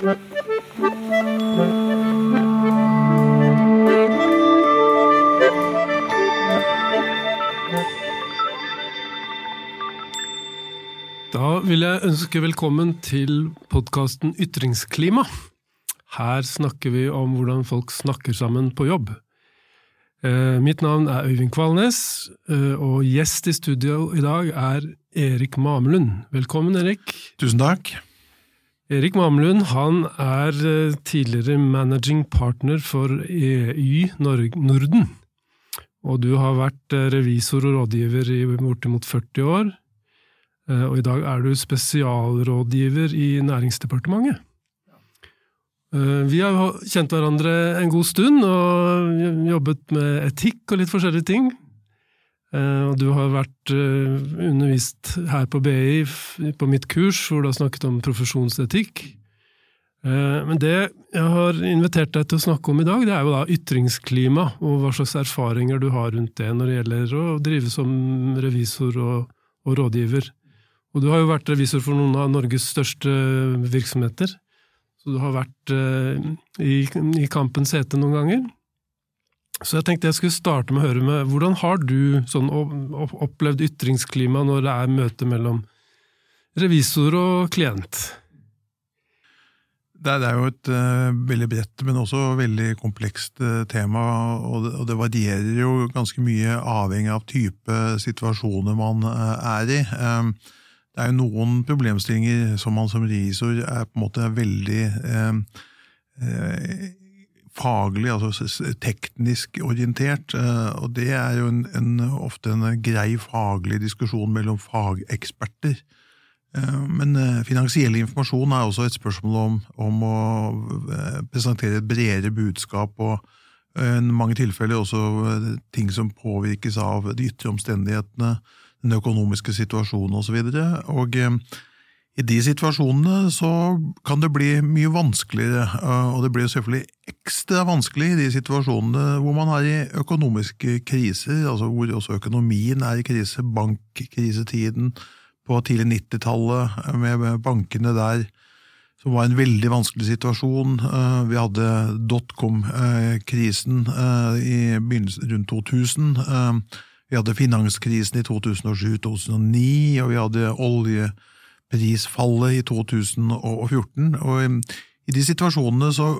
Da vil jeg ønske velkommen til podkasten Ytringsklima. Her snakker vi om hvordan folk snakker sammen på jobb. Eh, mitt navn er Øyvind Kvalnes, eh, og gjest i studio i dag er Erik Mamelund. Velkommen, Erik. Tusen takk. Erik Mamlund han er eh, tidligere managing partner for EY Norden. Og du har vært revisor og rådgiver i bortimot 40 år. Og i dag er du spesialrådgiver i Næringsdepartementet. Vi har kjent hverandre en god stund og jobbet med etikk og litt forskjellige ting. Og du har vært undervist her på BI på mitt kurs, hvor du har snakket om profesjonsetikk. Men det jeg har invitert deg til å snakke om i dag, det er jo da ytringsklima, og hva slags erfaringer du har rundt det når det gjelder å drive som revisor og, og rådgiver. Og du har jo vært revisor for noen av Norges største virksomheter. Så du har vært i, i, kampens hete noen ganger. Så jeg tenkte jeg skulle starte med å høre med hvordan har du sånn opplevd ytringsklima når det er møte mellom revisor og klient? Det er jo et uh, veldig bredt, men også veldig komplekst uh, tema, og det, og det, varierer jo ganske mye avhengig av type situasjoner man er i. Um, det er jo noen problemstillinger som man som revisor er på en måte veldig faglig, altså teknisk orientert. Eh, og det er jo en, en, ofte en grei faglig diskusjon mellom fageksperter. Eh, men eh, finansiell informasjon er også et spørsmål om, om å presentere et bredere budskap. og i mange tilfeller også ting som påvirkes av de ytre omstendighetene den økonomiske situasjonen osv. Og, så og i de situasjonene så kan det bli mye vanskeligere, eh, og det blir selvfølgelig ekstra vanskelig i de situasjonene hvor man er i økonomiske kriser, altså hvor også økonomien er i krise, bankkrisetiden på tidlig 90-tallet med bankene der som var en veldig vanskelig situasjon. Eh, vi hadde dotcom-krisen rundt 2000. Vi hadde finanskrisen i 2007-2009, og vi hadde oljeprisfallet i 2014. Og i de situasjonene så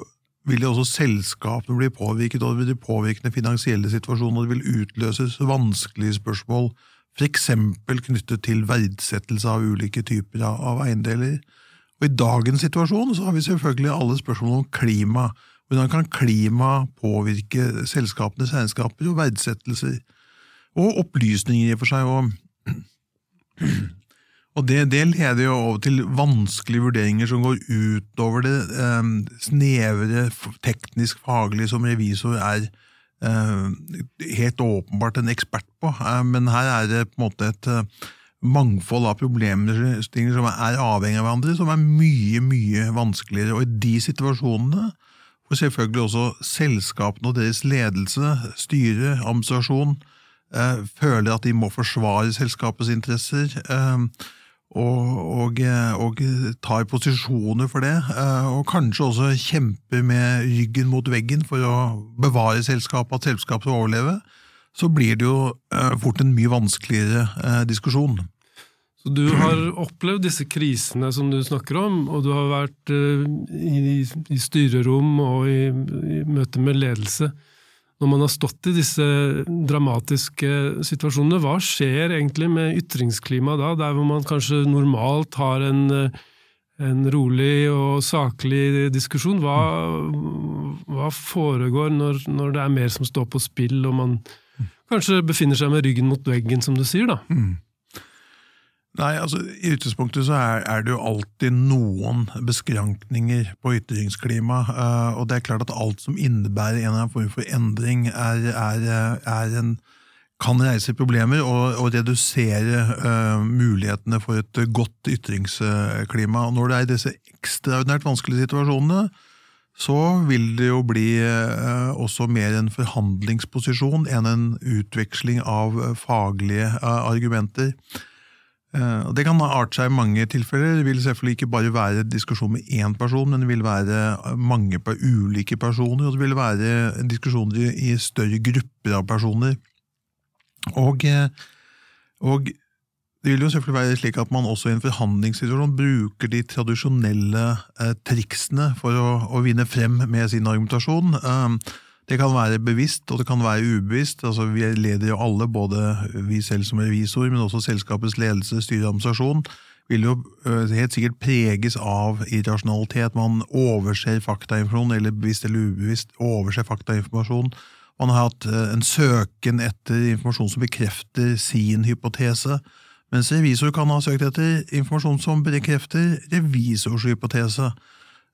vil også selskapene bli påvirket, og det vil påvirke den finansielle situasjonen, og det vil utløses vanskelige spørsmål, f.eks. knyttet til verdsettelse av ulike typer av eiendeler. Og I dagens situasjon så har vi selvfølgelig alle spørsmål om klima. Hvordan kan klima påvirke selskapenes regnskaper og verdsettelser? Og opplysninger, i og for seg. Og, og det, det, leder jo over til vanskelige vurderinger som går utover det eh, snevre, teknisk faglige som revisor er eh, helt åpenbart en ekspert på. Eh, men her er det på en måte et eh, mangfold av problemstillinger som er avhengig av hverandre, som er mye, mye vanskeligere. Og i de situasjonene får selvfølgelig også selskapene og deres ledelse, styre, administrasjon, Eh, føler at de må forsvare selskapets interesser. Eh, og, og, og, tar posisjoner for det, eh, og kanskje også kjemper med ryggen mot veggen for å bevare selskapet, at selskapet skal overleve, så blir det jo fort en mye vanskeligere diskusjon. Så Du har opplevd disse krisene som du snakker om, og du har vært i, i styrerom og i, i møte med ledelse når man har stått i disse dramatiske situasjonene, hva skjer egentlig med ytringsklimaet da, der hvor man kanskje normalt har en, en rolig og saklig diskusjon? Hva, hva foregår når, når, det er mer som står på spill, og man kanskje befinner seg med ryggen mot veggen, som du sier? da? Mm. Nei, altså I utgangspunktet så er, er, det jo alltid noen beskrankninger på ytringsklima. Uh, og det er klart at alt som innebærer en eller annen form for endring, er, er, er en, kan reise problemer og, og redusere uh, mulighetene for et godt ytringsklima. Og når det er disse ekstraordinært vanskelige situasjonene, så vil det jo bli uh, også mer en forhandlingsposisjon enn en utveksling av faglige argumenter. Eh, og Det kan art seg i mange tilfeller. Det vil selvfølgelig ikke bare være diskusjon med én person, men det vil være mange på ulike personer, og det vil være diskusjoner i større grupper av personer. Og, eh, og det vil jo selvfølgelig være slik at man også i en forhandlingssituasjon bruker de tradisjonelle eh, triksene for å, å, vinne frem med sin argumentasjon. Eh, det kan være bevisst, og det kan være ubevisst. Altså, vi leder jo alle, både vi selv som revisor, men også selskapets ledelse, styre og administrasjon, vil jo øh, helt sikkert preges av irrasjonalitet. Man overser faktainformasjon, eller bevisst eller ubevisst overser faktainformasjon. Man har hatt øh, en søken etter informasjon som bekrefter sin hypotese, mens revisor kan ha søkt etter informasjon som bekrefter revisors hypotese.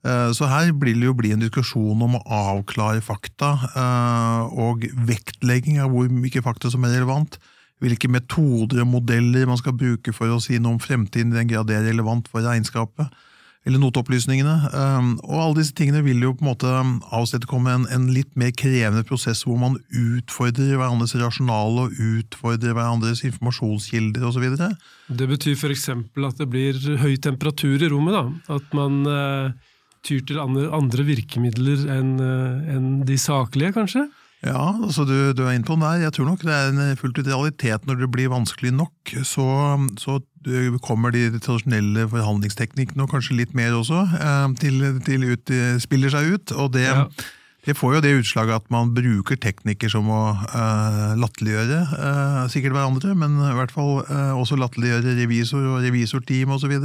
Eh, så her blir det jo bli en diskusjon om å avklare fakta, eh, og vektlegging av hvor mye fakta som er relevant. Hvilke metoder og modeller man skal bruke for å si noe om fremtiden, i den grad det er relevant for regnskapet, eller noteopplysningene. Eh, og alle disse tingene vil jo på en måte avstedkomme en, en litt mer krevende prosess, hvor man utfordrer hverandres rasjonale og utfordrer hverandres informasjonskilder osv. Det betyr f.eks. at det blir høy temperatur i rommet? da, At man tyr til andre, andre virkemidler enn eh, en de saklige, kanskje? Ja, altså du, du er inne på den der. Jeg tror nok det er en fullt ut realitet når det blir vanskelig nok. Så, så kommer de tradisjonelle forhandlingsteknikkene, og kanskje litt mer også, eh, til, til ut, spiller seg ut. Og det, ja. det, får jo det utslaget at man bruker teknikker som å uh, latterliggjøre uh, sikkert hverandre, men i hvert fall uh, også latterliggjøre revisor og revisorteam osv.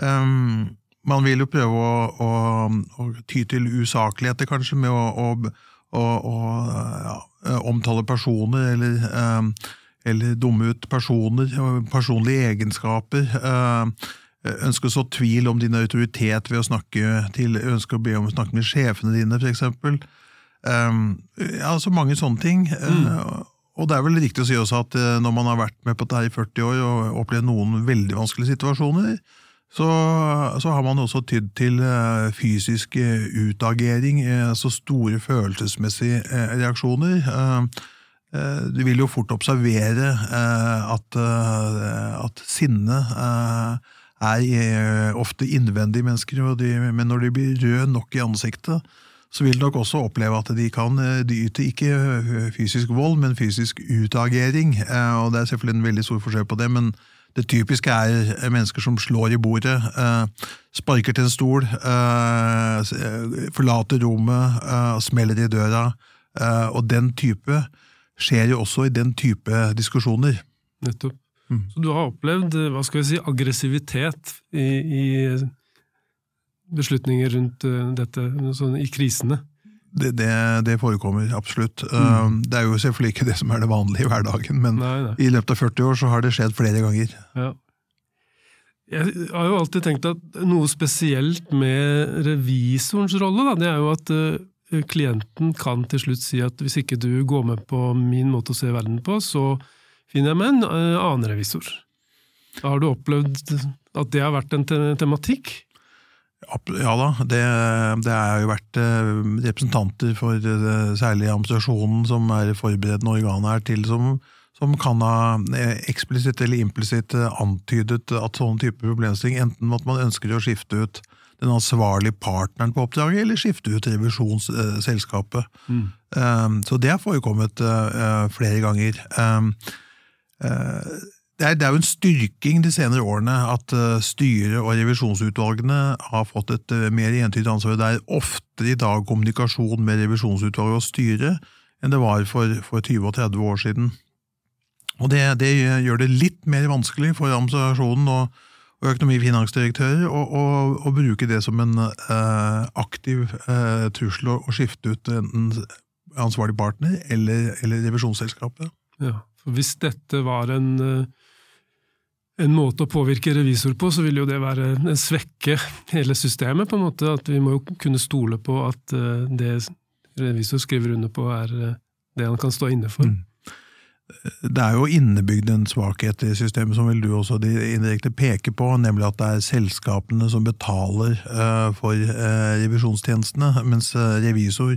Um, man vil jo prøve å, å, å ty til usakligheter, kanskje, med å, å, ja, omtale personer, eller, eh, eller, dumme ut personer, personlige egenskaper. Eh, ønske å så tvil om din autoritet ved å snakke til, ønske å be om å snakke med sjefene dine, f.eks. Um, eh, ja, så mange sånne ting. Mm. Uh, og det er vel riktig å si også at uh, når man har vært med på dette i 40 år og opplevd noen veldig vanskelige situasjoner, så, så, har man også tydd til eh, fysisk eh, utagering, altså store følelsesmessige reaksjoner. Du vil jo fort observere at, at sinne er ofte innvendige mennesker, de, men når de blir røde nok i ansiktet, så vil du nok også oppleve at de kan de yter ikke fysisk vold, men fysisk utagering. Og det er selvfølgelig en veldig stor forskjell på det, men det typiske er mennesker som slår i bordet, eh, sparker til en stol, eh, forlater rommet, eh, smeller i døra. Og den type skjer jo også i den type diskusjoner. Nettopp. Mm. Så du har opplevd hva skal vi si, aggressivitet i, i beslutninger rundt dette, sånn i krisene? Det, det, det, forekommer absolutt. Mm. Um, det er jo selvfølgelig ikke det som er det vanlige i hverdagen, men nei, nei. i løpet av 40 år så har det skjedd flere ganger. Ja. Jeg har jo alltid tenkt at noe spesielt med revisorens rolle, da, det er jo at uh, klienten kan til slutt si at hvis ikke du går med på min måte å se verden på, så finner jeg meg en uh, annen revisor. Har du opplevd at det har vært en te tematikk? Ja da, det, det er jo vært eh, representanter for eh, særlig administrasjonen som er forberedende organ her til, som, som kan ha eh, eksplisitt eller implisitt antydet at sånne typer problemstilling, enten at man ønsker å skifte ut den ansvarlige partneren på oppdraget, eller skifte ut revisjonsselskapet. Mm. Så det har forekommet flere ganger det er, det er, jo en styrking de senere årene at uh, styret og revisjonsutvalgene har fått et uh, mer entydig ansvar. Det er oftere i dag kommunikasjon med revisjonsutvalget og styret enn det var for, for 20 og 30 år siden. Og det, det, gjør det litt mer vanskelig for administrasjonen og, og økonomi- å, bruke det som en uh, aktiv trussel å, skifte ut enten ansvarlig partner eller, eller revisjonsselskapet. Ja, for Hvis dette var en en måte å påvirke revisor på, så vil jo det være en svekke hele systemet, på en måte. At vi må jo kunne stole på at eh, det revisor skriver under på, er eh, det han kan stå inne for. Mm. Det er jo innebygd en svakhet i systemet, som vil du også indirekte peke på, nemlig at det er selskapene som betaler uh, for revisjonstjenestene, mens revisor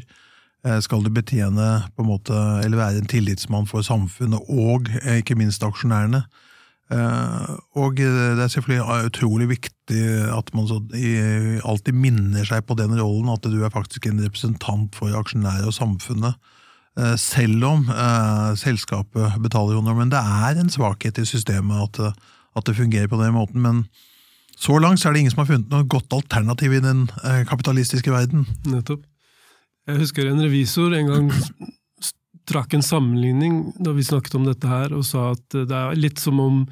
skal du betjene på en måte, eller være en tillitsmann for samfunnet og ikke minst aksjonærene. Og det er selvfølgelig utrolig viktig at man alltid minner seg på den rollen, at du er faktisk en representant for aksjonærer og samfunnet. Selv om selskapet betaler under, men det er en svakhet i systemet at, det fungerer på den måten. men så langt så er det ingen som har funnet noe godt alternativ i den eh, kapitalistiske verden. Nettopp. Jeg husker en revisor en gang trakk en sammenligning da vi snakket om dette her, og sa at det er litt som om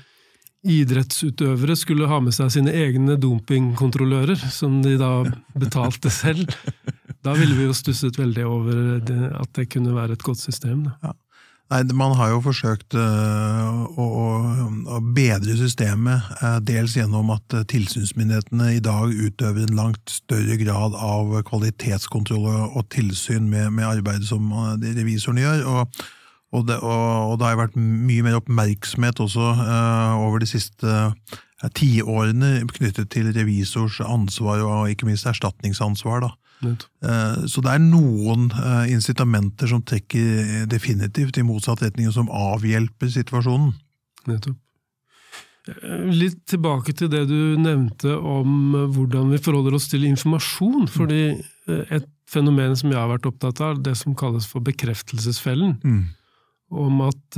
idrettsutøvere skulle ha med seg sine egne dumpingkontrollører, som de da betalte selv. Da ville vi jo stusset veldig over det, at det kunne være et godt system. Da. Ja. Nei, Man har jo forsøkt uh, å, å, bedre systemet, uh, dels gjennom at uh, tilsynsmyndighetene i dag utøver en langt større grad av kvalitetskontroll og, og tilsyn med, med, arbeidet som revisorene gjør. Og, og, det, og, det, har vært mye mer oppmerksomhet også over de siste tiårene knyttet til revisors ansvar og ikke minst erstatningsansvar. da. Eh, så det er noen eh, incitamenter som trekker definitivt i motsatt retning, og som avhjelper situasjonen. Nettopp. Eh, litt tilbake til det du nevnte om hvordan vi forholder oss til informasjon. fordi et fenomen som jeg har vært opptatt av, det som kalles for bekreftelsesfellen. Mm. Om at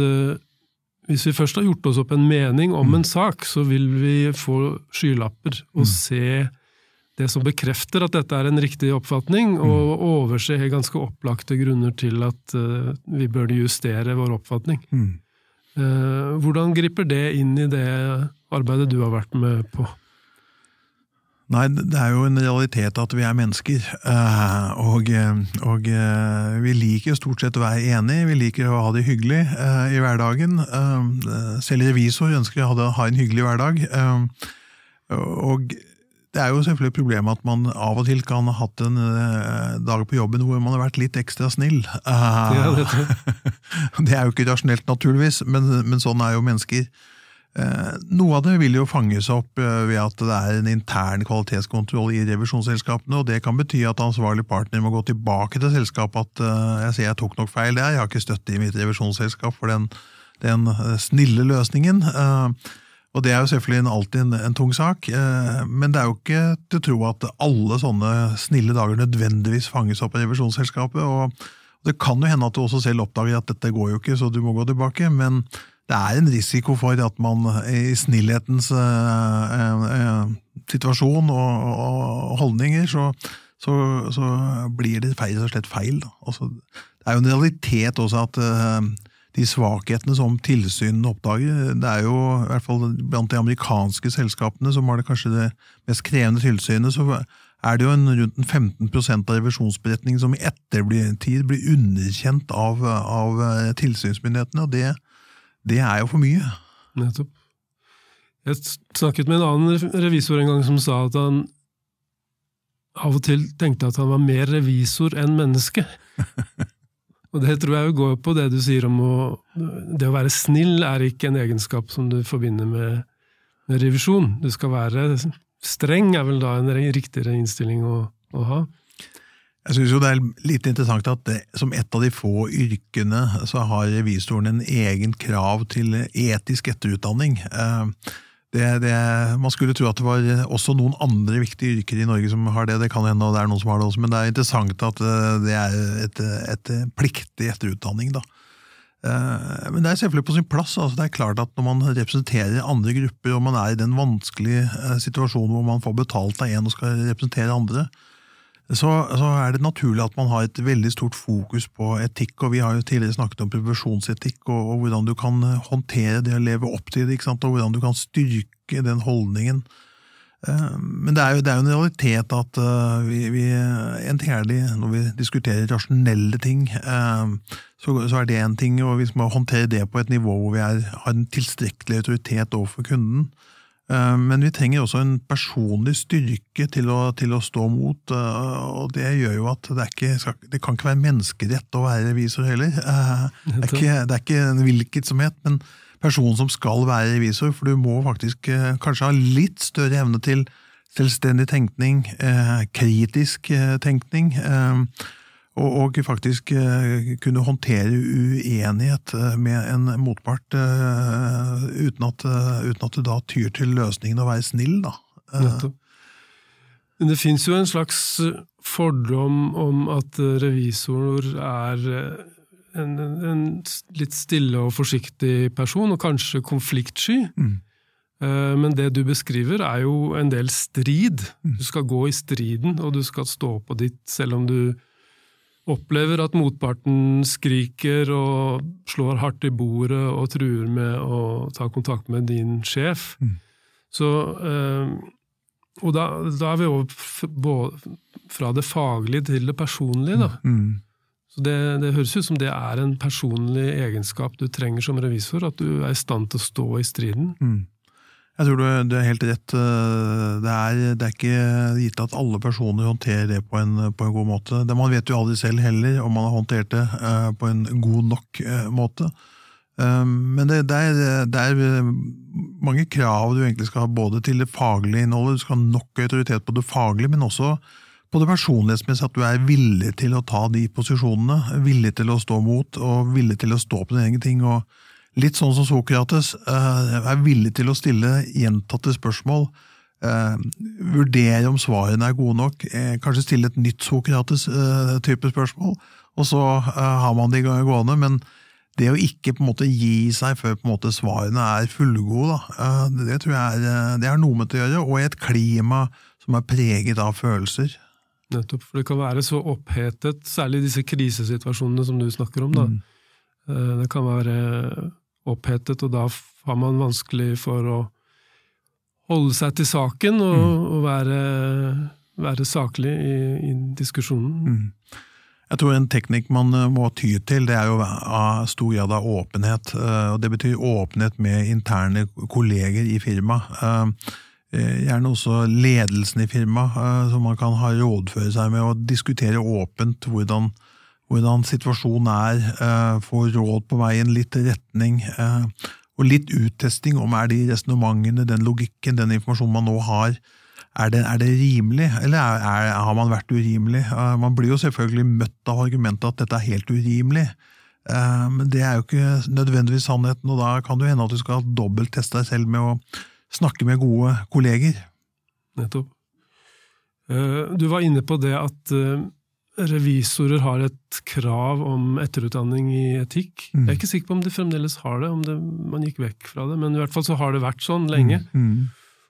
hvis vi først har gjort oss opp en mening om mm. en sak, så vil vi få skylapper og mm. se det som bekrefter at dette er en riktig oppfatning, mm. og overse ganske opplagte grunner til at uh, vi burde justere vår oppfatning. Mm. Uh, hvordan griper det inn i det arbeidet du har vært med på? Nei, det er jo en realitet at vi er mennesker. Uh, og, og vi liker stort sett å være enige, vi liker å ha det hyggelig i hverdagen. selv revisor ønsker å ha en hyggelig hverdag. og det er jo selvfølgelig et problem at man av og til kan ha hatt en uh, dag på jobben hvor man har vært litt ekstra snill. Ja, det, det, er jo ikke rasjonelt, naturligvis, men, men sånn er jo mennesker. Uh, noe av det vil jo fanges opp ved at det er en intern kvalitetskontroll i revisjonsselskapene, og det kan bety at ansvarlig partner må gå tilbake til selskapet at jeg sier jeg tok nok feil der, jeg har ikke støtte i mitt revisjonsselskap for den, den snille løsningen. Og det er jo selvfølgelig alltid en, en, tung sak, eh, men det er jo ikke til å tro at alle sånne snille dager nødvendigvis fanges opp av revisjonsselskapet. og Det kan jo hende at du også selv oppdager at dette går jo ikke, så du må gå tilbake. men det er en risiko for at man i snillhetens eh, eh, situasjon og, og holdninger, så, så, så, blir det feil og slett feil. Altså, det er jo en realitet også at de svakhetene som tilsynene oppdager. Det er jo, i hvert fall blant de amerikanske selskapene som har det kanskje det mest krevende tilsynet, så er det jo en, rundt en 15% av revisjonsberetningen som i ettertid blir underkjent av, av eh, tilsynsmyndighetene, og det, det, er jo for mye. Nettopp. Jeg snakket med en annen revisor en gang som sa at han av og til tenkte at han var mer revisor enn menneske. Og det tror jeg går på det du sier om å Det å være snill er ikke en egenskap som du forbinder med, med revisjon. Du skal være streng, er vel da en riktigere innstilling å, å ha. Jeg syns jo det er litt interessant at det, som et av de få yrkene så har revisoren en egen krav til etisk etterutdanning. Eh, det, det, man skulle tro at det var også noen andre viktige yrker i Norge som har det. Det kan hende og det er noen som har det også, men det er interessant at eh, det er et, et pliktig etterutdanning. da. Eh, men det er selvfølgelig på sin plass. altså Det er klart at Når man representerer andre grupper, og man er i den vanskelige eh, situasjonen hvor man får betalt av en og skal representere andre, så, så, er det naturlig at man har et veldig stort fokus på etikk. og Vi har jo tidligere snakket om profesjonsetikk, og, og, hvordan du kan håndtere det å leve opp til det, og hvordan du kan styrke den holdningen. Eh, men det er jo, det er jo en realitet at vi, vi, vi enterlig, når vi diskuterer rasjonelle ting, uh, så, så, er det én ting, og vi må håndtere det på et nivå hvor vi er, har en tilstrekkelig autoritet overfor kunden. Eh, men vi trenger også en personlig styrke til å, til å stå mot, eh, og det gjør jo at det, ikke, det kan ikke være menneskerett å være revisor heller. Eh, det er ikke, det er ikke en hvilket som helst, men personen som skal være revisor, for du må faktisk kanskje ha litt større evne til selvstendig tenkning, kritisk tenkning, og, faktisk eh, kunne håndtere uenighet eh, med en motpart eh, uten at, uten at du da tyr til løsningen å være snill, da. Nettopp. Men det fins jo en slags fordom om at revisor er en, en, litt stille og forsiktig person, og kanskje konfliktsky. Mm. Men det du beskriver, er jo en del strid. Mm. Du skal gå i striden, og du skal stå på ditt, selv om du opplever at motparten skriker og slår hardt i bordet og truer med å ta kontakt med din sjef. Mm. Så, eh, og da, da er vi over både fra det faglige til det personlige. Da. Mm. Så det, det høres ut som det er en personlig egenskap du trenger som revisor, at du er i stand til å stå i striden. Mm. Jeg tror du, du er helt rett. Eh, Det er, det er ikke gitt at alle personer håndterer det på en, på en god måte. Det, man vet jo aldri selv heller om man har håndtert det eh, på en god nok eh, måte. Eh, men det, det, er, det er mange krav du egentlig skal ha både til det faglige innholdet, du skal ha nok autoritet på det faglige, men også på det personlighetsmessige, at du er villig til å ta de posisjonene, villig til å stå mot, og villig til å stå på dine egne ting. og Litt sånn som Sokrates, eh, er villig til å stille gjentatte spørsmål, eh, vurdere om svarene er gode nok, eh, kanskje stille et nytt Sokrates-type spørsmål, og så har man de gående, men det å ikke på en måte gi seg før på en måte svarene er fullgode, da, det tror jeg er, det er noe med det å gjøre, og i et klima som er preget av følelser. Nettopp, for det kan være så opphetet, særlig i disse krisesituasjonene som du snakker om. da. Mm. Det kan være opphetet, og da har man vanskelig for å holde seg til saken og, Mm. og være, være saklig i, i diskusjonen. Mm. Jeg tror en teknikk man eh, må ty til, det er jo av stor grad av åpenhet. eh, og Det betyr åpenhet med interne kolleger i firmaet. Eh, Gjerne også ledelsen i firmaet, som man kan ha rådføre seg med, og diskutere åpent hvordan, hvordan situasjonen er. eh, Få råd på veien, litt retning. eh, Og litt uttesting om er de resonnementene, den logikken, den informasjonen man nå har, er det, er det rimelig, eller er, er, har man vært urimelig? Eh, man blir jo selvfølgelig møtt av argumentet at dette er helt urimelig, Eh, men det er jo ikke nødvendigvis sannheten, og da kan det hende at du skal dobbeltteste deg selv med å snakke med gode kolleger. Nettopp. Eh, Du var inne på det at eh, revisorer har et krav om etterutdanning i etikk. Mm. Jeg er ikke sikker på om de fremdeles har det, om det, man gikk vekk fra det, men i hvert fall så har det vært sånn lenge. Mm.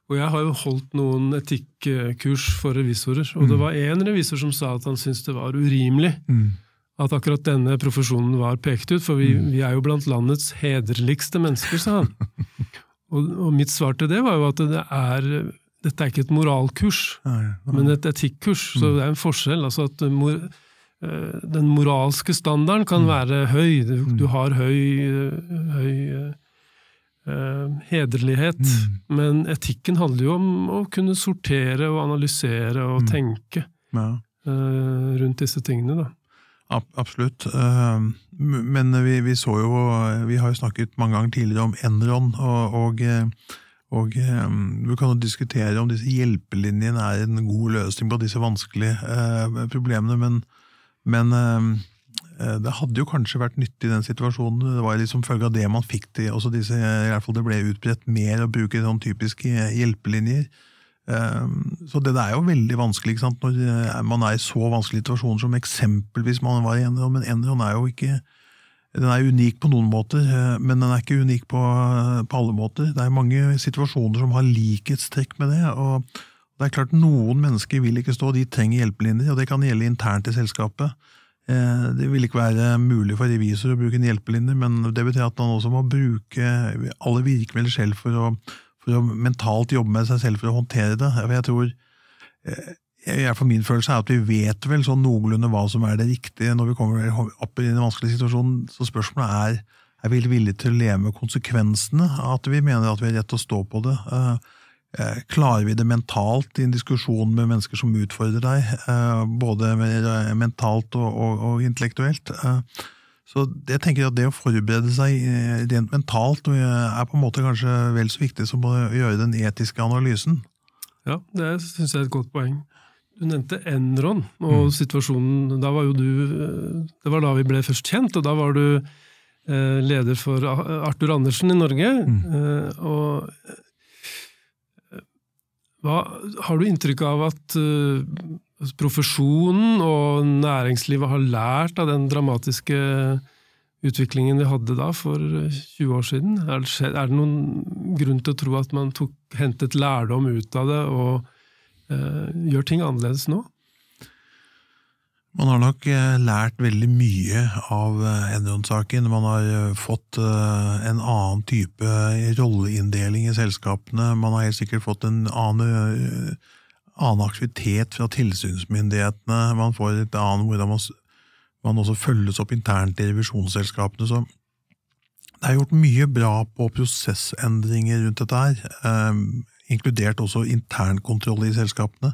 Og jeg har jo holdt noen etikkurs for revisorer, og det Mm. var én revisor som sa at han syntes det var urimelig Mm. at akkurat denne profesjonen var pekt ut, for vi, Mm. vi er jo blant landets hederligste mennesker, sa han. og, og mitt svar til det var jo at det er, dette er ikke et moralkurs, men et etikkurs, så det er en forskjell. altså at mor, eh, Den moralske standarden kan være høy, du, du har høy, eh, høy uh, hederlighet, men etikken handler jo om å kunne sortere og analysere og tenke Ja. uh, rundt disse tingene. da. Ab- Absolutt. Men vi, vi så jo Vi har jo snakket mange ganger tidligere om Enron, og, og, og eh, vi kan jo diskutere om disse hjelpelinjene er en god løsning på disse vanskelige eh, problemene, men, men eh, det hadde jo kanskje vært nyttig i den situasjonen. Det var liksom følge av det man fikk til. også disse, i hvert fall Det ble utbredt mer å bruke sånn typiske hjelpelinjer. Um, Så det er jo veldig vanskelig ikke sant? når eh, man er i så vanskelige situasjoner som eksempelvis man var i Enron. Men Enron er jo ikke den er unik på noen måter, eh, men den er ikke unik på, på alle måter. Det er mange situasjoner som har likhetstrekk med det. og det er klart Noen mennesker vil ikke stå, de trenger hjelpelinjer, og det kan gjelde internt i selskapet. Eh, Det vil ikke være mulig for revisor å bruke en hjelpelinje, men det betyr at man også må bruke alle virkemidler selv for å for å mentalt jobbe med seg selv for å håndtere det. Jeg tror, for min følelse er at vi vet vel sånn noenlunde hva som er det riktige når vi kommer opp i en vanskelig situasjon. Så spørsmålet er er vi villige til å leve med konsekvensene av at vi mener at vi har rett til å stå på det. Eh, eh, Klarer vi det mentalt i en diskusjon med mennesker som utfordrer deg, eh, både mentalt og, og, og intellektuelt? Så jeg tenker at det å forberede seg rent mentalt er på en måte kanskje vel så viktig som å gjøre den etiske analysen. Ja, det syns jeg er et godt poeng. Du nevnte Enron og Mm. situasjonen. Da var jo du Det var da vi ble først kjent, og da var du eh, leder for Arthur Andersen i Norge. Mm. Eh, og eh, hva, har du inntrykk av at eh, profesjonen og næringslivet har lært av den dramatiske utviklingen vi hadde da, for eh, 20 år siden? Er det, er det noen grunn til å tro at man tok, hentet lærdom ut av det, og gjør ting annerledes nå? Man har nok eh, lært veldig mye av eh, Enron-saken. Man har eh, fått eh, en annen type rolleinndeling i selskapene. Man har helt sikkert fått en annen, eh, annen aktivitet fra tilsynsmyndighetene. Man får et annet hvordan man, man også følges opp internt i revisjonsselskapene. Så det er gjort mye bra på prosessendringer rundt dette her, eh, inkludert også internkontroll i selskapene.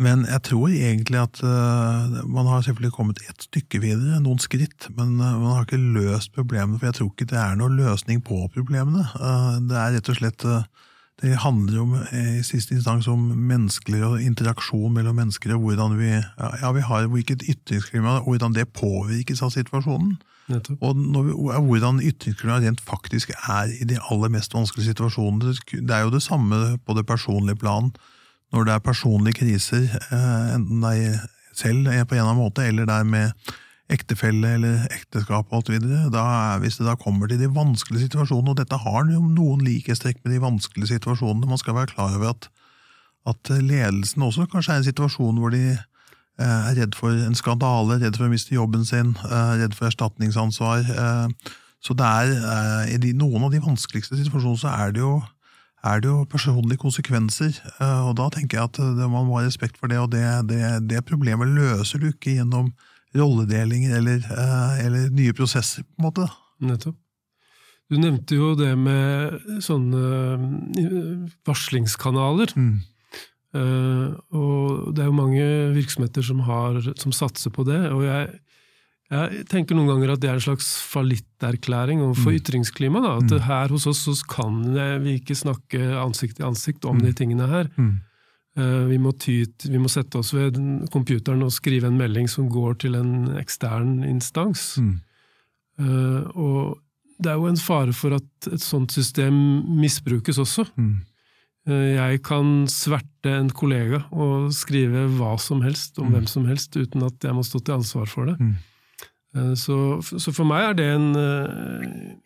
Men jeg tror egentlig at uh, man har selvfølgelig kommet et stykke videre, noen skritt, men uh, man har ikke løst problemene, for jeg tror ikke det er noen løsning på problemene. Uh, det er rett og slett Det handler om, i siste instans om menneskelig og interaksjon mellom mennesker, og hvordan vi, ja, vi har hvilket ytringsklima, og hvordan det påvirkes av situasjonen. Og når hvordan ytringsklima rent faktisk er i de aller mest vanskelige situasjonene. Det er jo det samme på det personlige plan. Når det er personlige kriser, eh, enten er selv er på en eller annen måte, eller det er med ektefelle eller ekteskap og alt videre, da er, hvis det da kommer til de vanskelige situasjonene, og dette har noen likhetstrekk med de vanskelige situasjonene, man skal være klar over at, at ledelsen også kanskje er i en situasjon hvor de eh, er redd for en skandale, redd for å miste jobben sin, eh, redd for erstatningsansvar. eh, Så det er, eh, i de, noen av de vanskeligste situasjonene så er det jo, er det jo personlige konsekvenser, eh, og da tenker jeg at eh, man må ha respekt for det, og det, det, det problemet løser du ikke gjennom rolledelinger eller, eh, eller nye prosesser, på en måte. Nettopp. Du nevnte jo det med sånne eh, varslingskanaler. Mm. Eh, og det er jo mange virksomheter som, har, som satser på det. Og jeg, jeg tenker noen ganger at det er en slags fallitterklæring overfor Mm. ytringsklima. Da. At Mm. her hos oss så kan vi ikke snakke ansikt til ansikt om Mm. de tingene her. Mm. Eh, Vi må, ty, vi må sette oss ved computeren og skrive en melding som går til en ekstern instans. Mm. Uh, Og det er jo en fare for at et sånt system misbrukes også. Mm. Eh, Jeg kan sverte en kollega og skrive hva som helst om Mm. hvem som helst, uten at jeg må stå til ansvar for det. Mm. Eh, Så, så for meg er det en, eh,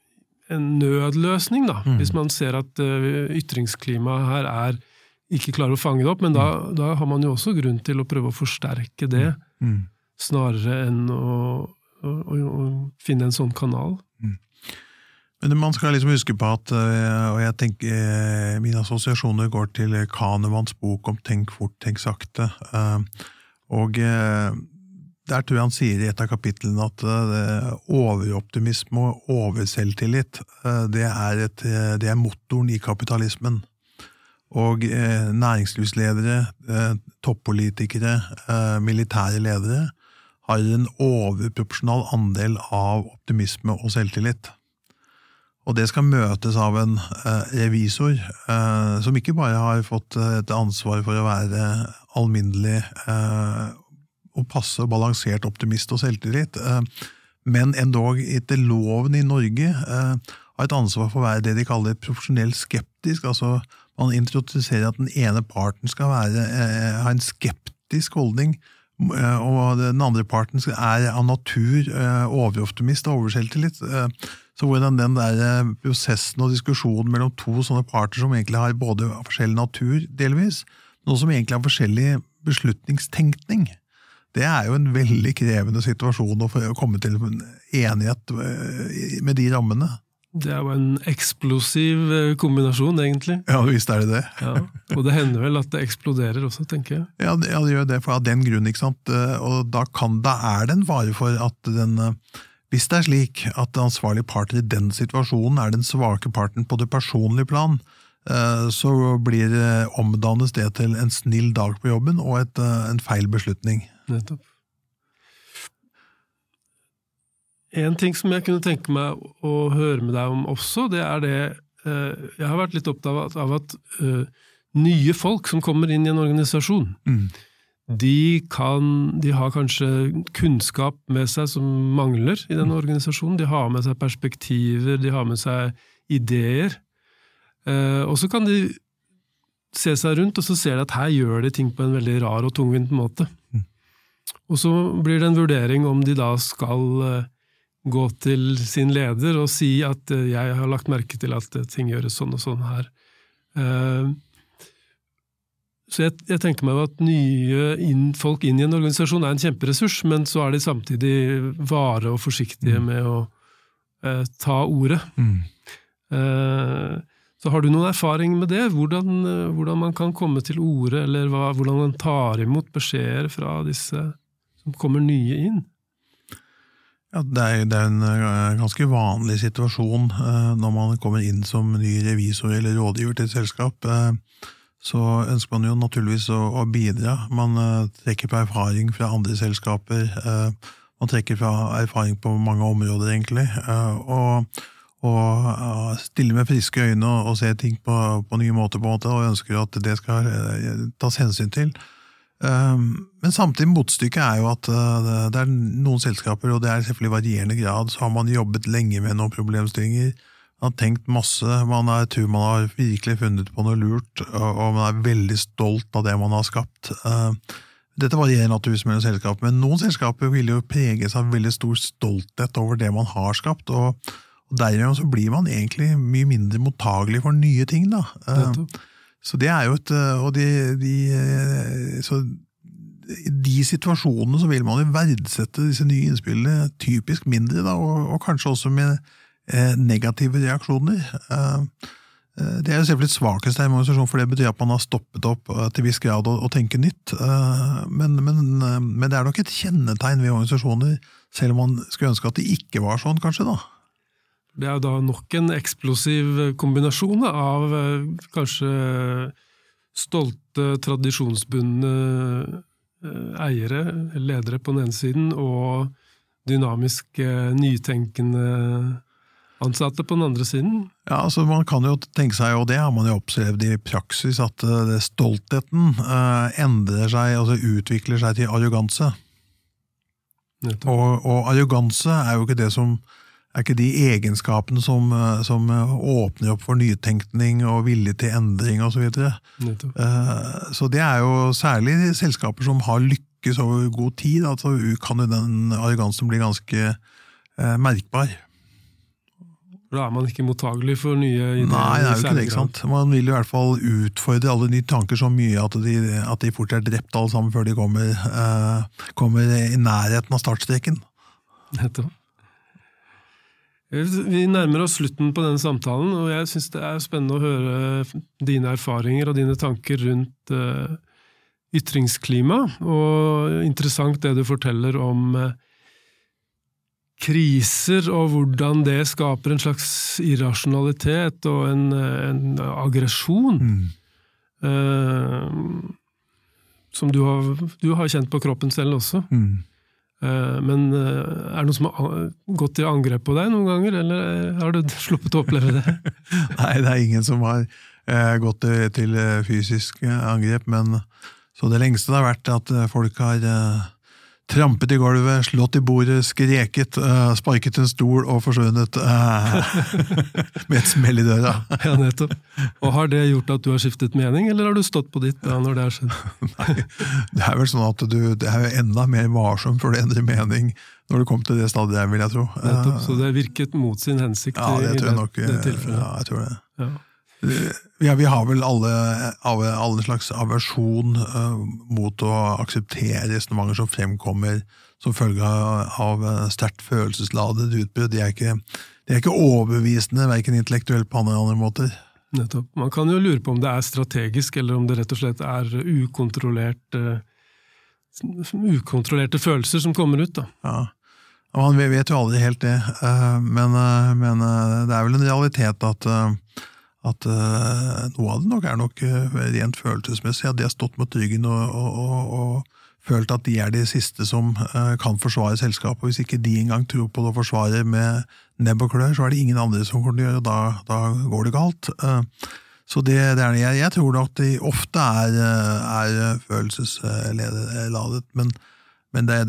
en nødløsning, da. Mm. Hvis man ser at ytringsklimaet her er ikke klarer å fange det opp. Men da, da har man jo også grunn til å prøve å forsterke det, Mm. snarere enn å, å, å finne en sånn kanal. Men man skal liksom huske på at, eh, og jeg tenker, eh, mine assosiasjoner går til Kahnemans bok om Tenk fort, tenk sakte. Eh, Og der tror jeg han sier i et av kapitlene at overoptimisme og overselvtillit, det er, et, det er motoren i kapitalismen. Og næringslivsledere, toppolitikere, militære ledere har en overproporsjonal andel av optimisme og selvtillit. Og det skal møtes av en eh, revisor eh, som ikke bare har fått eh, et ansvar for å være alminnelig og passe og balansert optimist og selvtillit, men endog etter loven i Norge har et ansvar for å være det de kaller profesjonell skeptisk. altså Man introduserer at den ene parten skal være, ha en skeptisk holdning, og den andre parten er av natur overoptimist og overselvtillit. Så hvordan den der eh, prosessen og diskusjonen mellom to sånne parter som egentlig har både forskjellig natur, delvis, men også som egentlig har forskjellig beslutningstenkning, det er jo en veldig krevende situasjon å komme til en enighet eh, med de rammene. Det er jo en eksplosiv eh, kombinasjon, egentlig. Ja, visst er det det. Ja. Og det hender vel at det eksploderer også, tenker jeg. Ja, det, ja, det gjør det for av den grunn, ikke sant. Og da, kan, da er det en fare for at den Hvis det er slik at den ansvarlige parten i den situasjonen er den svake parten på det personlige plan, eh, så blir det omdannes det til en snill dag på jobben og et, eh, en feil beslutning. Nettopp. En ting som jeg kunne tenke meg å høre med deg om også, det er det eh, Jeg har vært litt opptatt av at, nye folk som kommer inn i en organisasjon. Mm. De, kan, de har kanskje kunnskap med seg som mangler i denne organisasjonen. De har med seg perspektiver, de har med seg ideer. Eh, og så kan de se seg rundt, og så ser de at her gjør de ting på en veldig rar og tungvint måte. Mm. Og så blir det en vurdering om de da skal eh, gå til sin leder og si at eh, jeg har lagt merke til at ting gjøres sånn og sånn her. Eh, så jeg, jeg tenker meg at nye inn, folk inn i en organisasjon er en kjemperessurs, men så er de samtidig vare og forsiktige med å eh, ta ordet. Mm. Eh, så har du noen erfaring med det? Hvordan, eh, hvordan man kan komme til orde, eller hva, hvordan man tar imot beskjeder fra disse som kommer nye inn? Ja, det er, det er en eh, ganske vanlig situasjon eh, når man kommer inn som ny revisor eller rådgiver til et selskap. Eh, så ønsker man jo naturligvis å, å bidra. Man uh, trekker på erfaring fra andre selskaper. Uh, man trekker fra erfaring på mange områder, egentlig. Uh, og og stiller med friske øyne og, og ser ting på, på nye måter, på en måte, og ønsker at det skal tas hensyn til. Men samtidig motstykket er jo at det er noen selskaper, og det er selvfølgelig varierende grad, så har man jobbet lenge med noen problemstillinger. Man har tenkt masse, man er, tror man har virkelig funnet på noe lurt, og, man er veldig stolt av det man har skapt. Uh, dette varierer naturligvis mellom selskaper, men noen selskaper vil jo preges av veldig stor stolthet over det man har skapt, og, og dermed så blir man egentlig mye mindre mottagelig for nye ting. da. Uh, så det er jo et øh, Og de, de så I de situasjonene så vil man jo verdsette disse nye innspillene typisk mindre, da, og, og kanskje også med eh, negative reaksjoner. Eh, eh, det er jo selvfølgelig et svakhetstegn i en organisasjon, for det betyr at man har stoppet opp eh, til viss grad å, å tenke nytt. Eh, men, men, eh, men det er nok et kjennetegn ved organisasjoner, selv om man skulle ønske at det ikke var sånn, kanskje. da. Det er da nok en eksplosiv kombinasjon av eh, kanskje stolte, tradisjonsbundne eh, eiere, ledere på den ene siden, og dynamiske, nytenkende ansatte på den andre siden. Ja, altså Man kan jo tenke seg, og det har man jo opplevd i praksis, at eh, det stoltheten eh, endrer seg, altså utvikler seg til arroganse. Og, og arroganse er jo ikke det som er ikke de egenskapene som, eh, som åpner opp for nytenkning og vilje til endring osv. Så. Eh, så det er jo særlig selskaper som har lykkes over god tid, altså kan jo den arrogansen bli ganske merkbar. Da er man ikke mottagelig for nye ideer. Nei, det er jo ikke det. ikke sant? Man vil i hvert fall utfordre alle nye tanker så mye at de, at de fort er drept alle sammen før de kommer, eh, kommer i nærheten av startstreken. Nettopp. Vi nærmer oss slutten på denne samtalen, og jeg syns det er spennende å høre dine erfaringer og dine tanker rundt eh, ytringsklima, og interessant det du forteller om eh, kriser og hvordan det skaper en slags irrasjonalitet og en, en aggresjon. eh, som du har, du har kjent på kroppen selv også. Mm. Uh, Men uh, er det noen som har gått til angrep på deg noen ganger, eller har du sluppet å oppleve det? Nei, det er ingen som har gått til, til fysisk angrep, men så det lengste det har vært at folk har trampet i gulvet, slått i bordet, skreket, uh, sparket en stol og forsvunnet Uh, med et smell i døra. Ja, nettopp. Og Har det gjort at du har skiftet mening, eller har du stått på ditt da når det har skjedd? Nei, det er vel sånn at du det er jo enda mer varsom før du endrer mening når du kom til det stadiet der, vil jeg tro. Nettopp, så det virket mot sin hensikt Ja, det tror jeg nok. det, det. Ja, jeg tror det. Ja. Ja, vi har vel alle, alle, slags aversjon uh, mot å akseptere resonnementer som fremkommer som følge av, av sterkt følelsesladet utbrudd. De de er ikke overbevisende, verken intellektuelt på andre, andre måter. Nettopp. Man kan jo lure på om det er strategisk, eller om det rett og slett er ukontrollert, uh, ukontrollerte følelser som kommer ut. da. Ja. Man vet jo aldri helt det, eh, men, men det er vel en realitet at, at uh, noe av det nok er nok uh, rent følelsesmessig. At de har stått mot ryggen og, og, og, og følt at de er de siste som uh, kan forsvare selskapet. Hvis ikke de engang tror på det og forsvarer med nebb og klør, så er det ingen andre som å gjøre det, da, da går det galt. Så det, det er, jeg, jeg tror nok de ofte er, er følelsesladet, men, men det,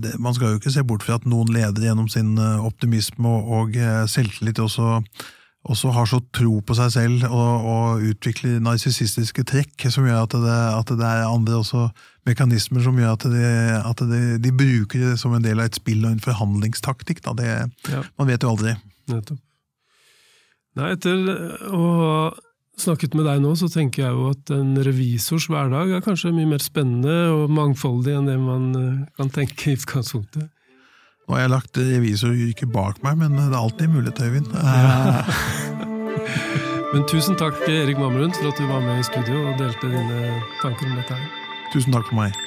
det, man skal jo ikke se bort fra at noen leder gjennom sin optimisme og, og selvtillit også også har så tro på seg selv og, og utvikler narsissistiske trekk som gjør at det, at det er andre også mekanismer som gjør at, de, at det, de, bruker det som en del av et spill og en forhandlingstaktikk. Det, ja. Man vet jo aldri. Nettopp. Nei, etter å ha snakket med deg nå, så tenker jeg jo at en revisors hverdag er kanskje mye mer spennende og mangfoldig enn det man eh, kan tenke i utgangspunktet. Nå har jeg lagt revisoryrket bak meg, men det er alltid mulighet, Øyvind. men tusen takk, Erik Mammerund, for at du var med i studio og delte dine tanker om dette. her. Tusen takk for meg.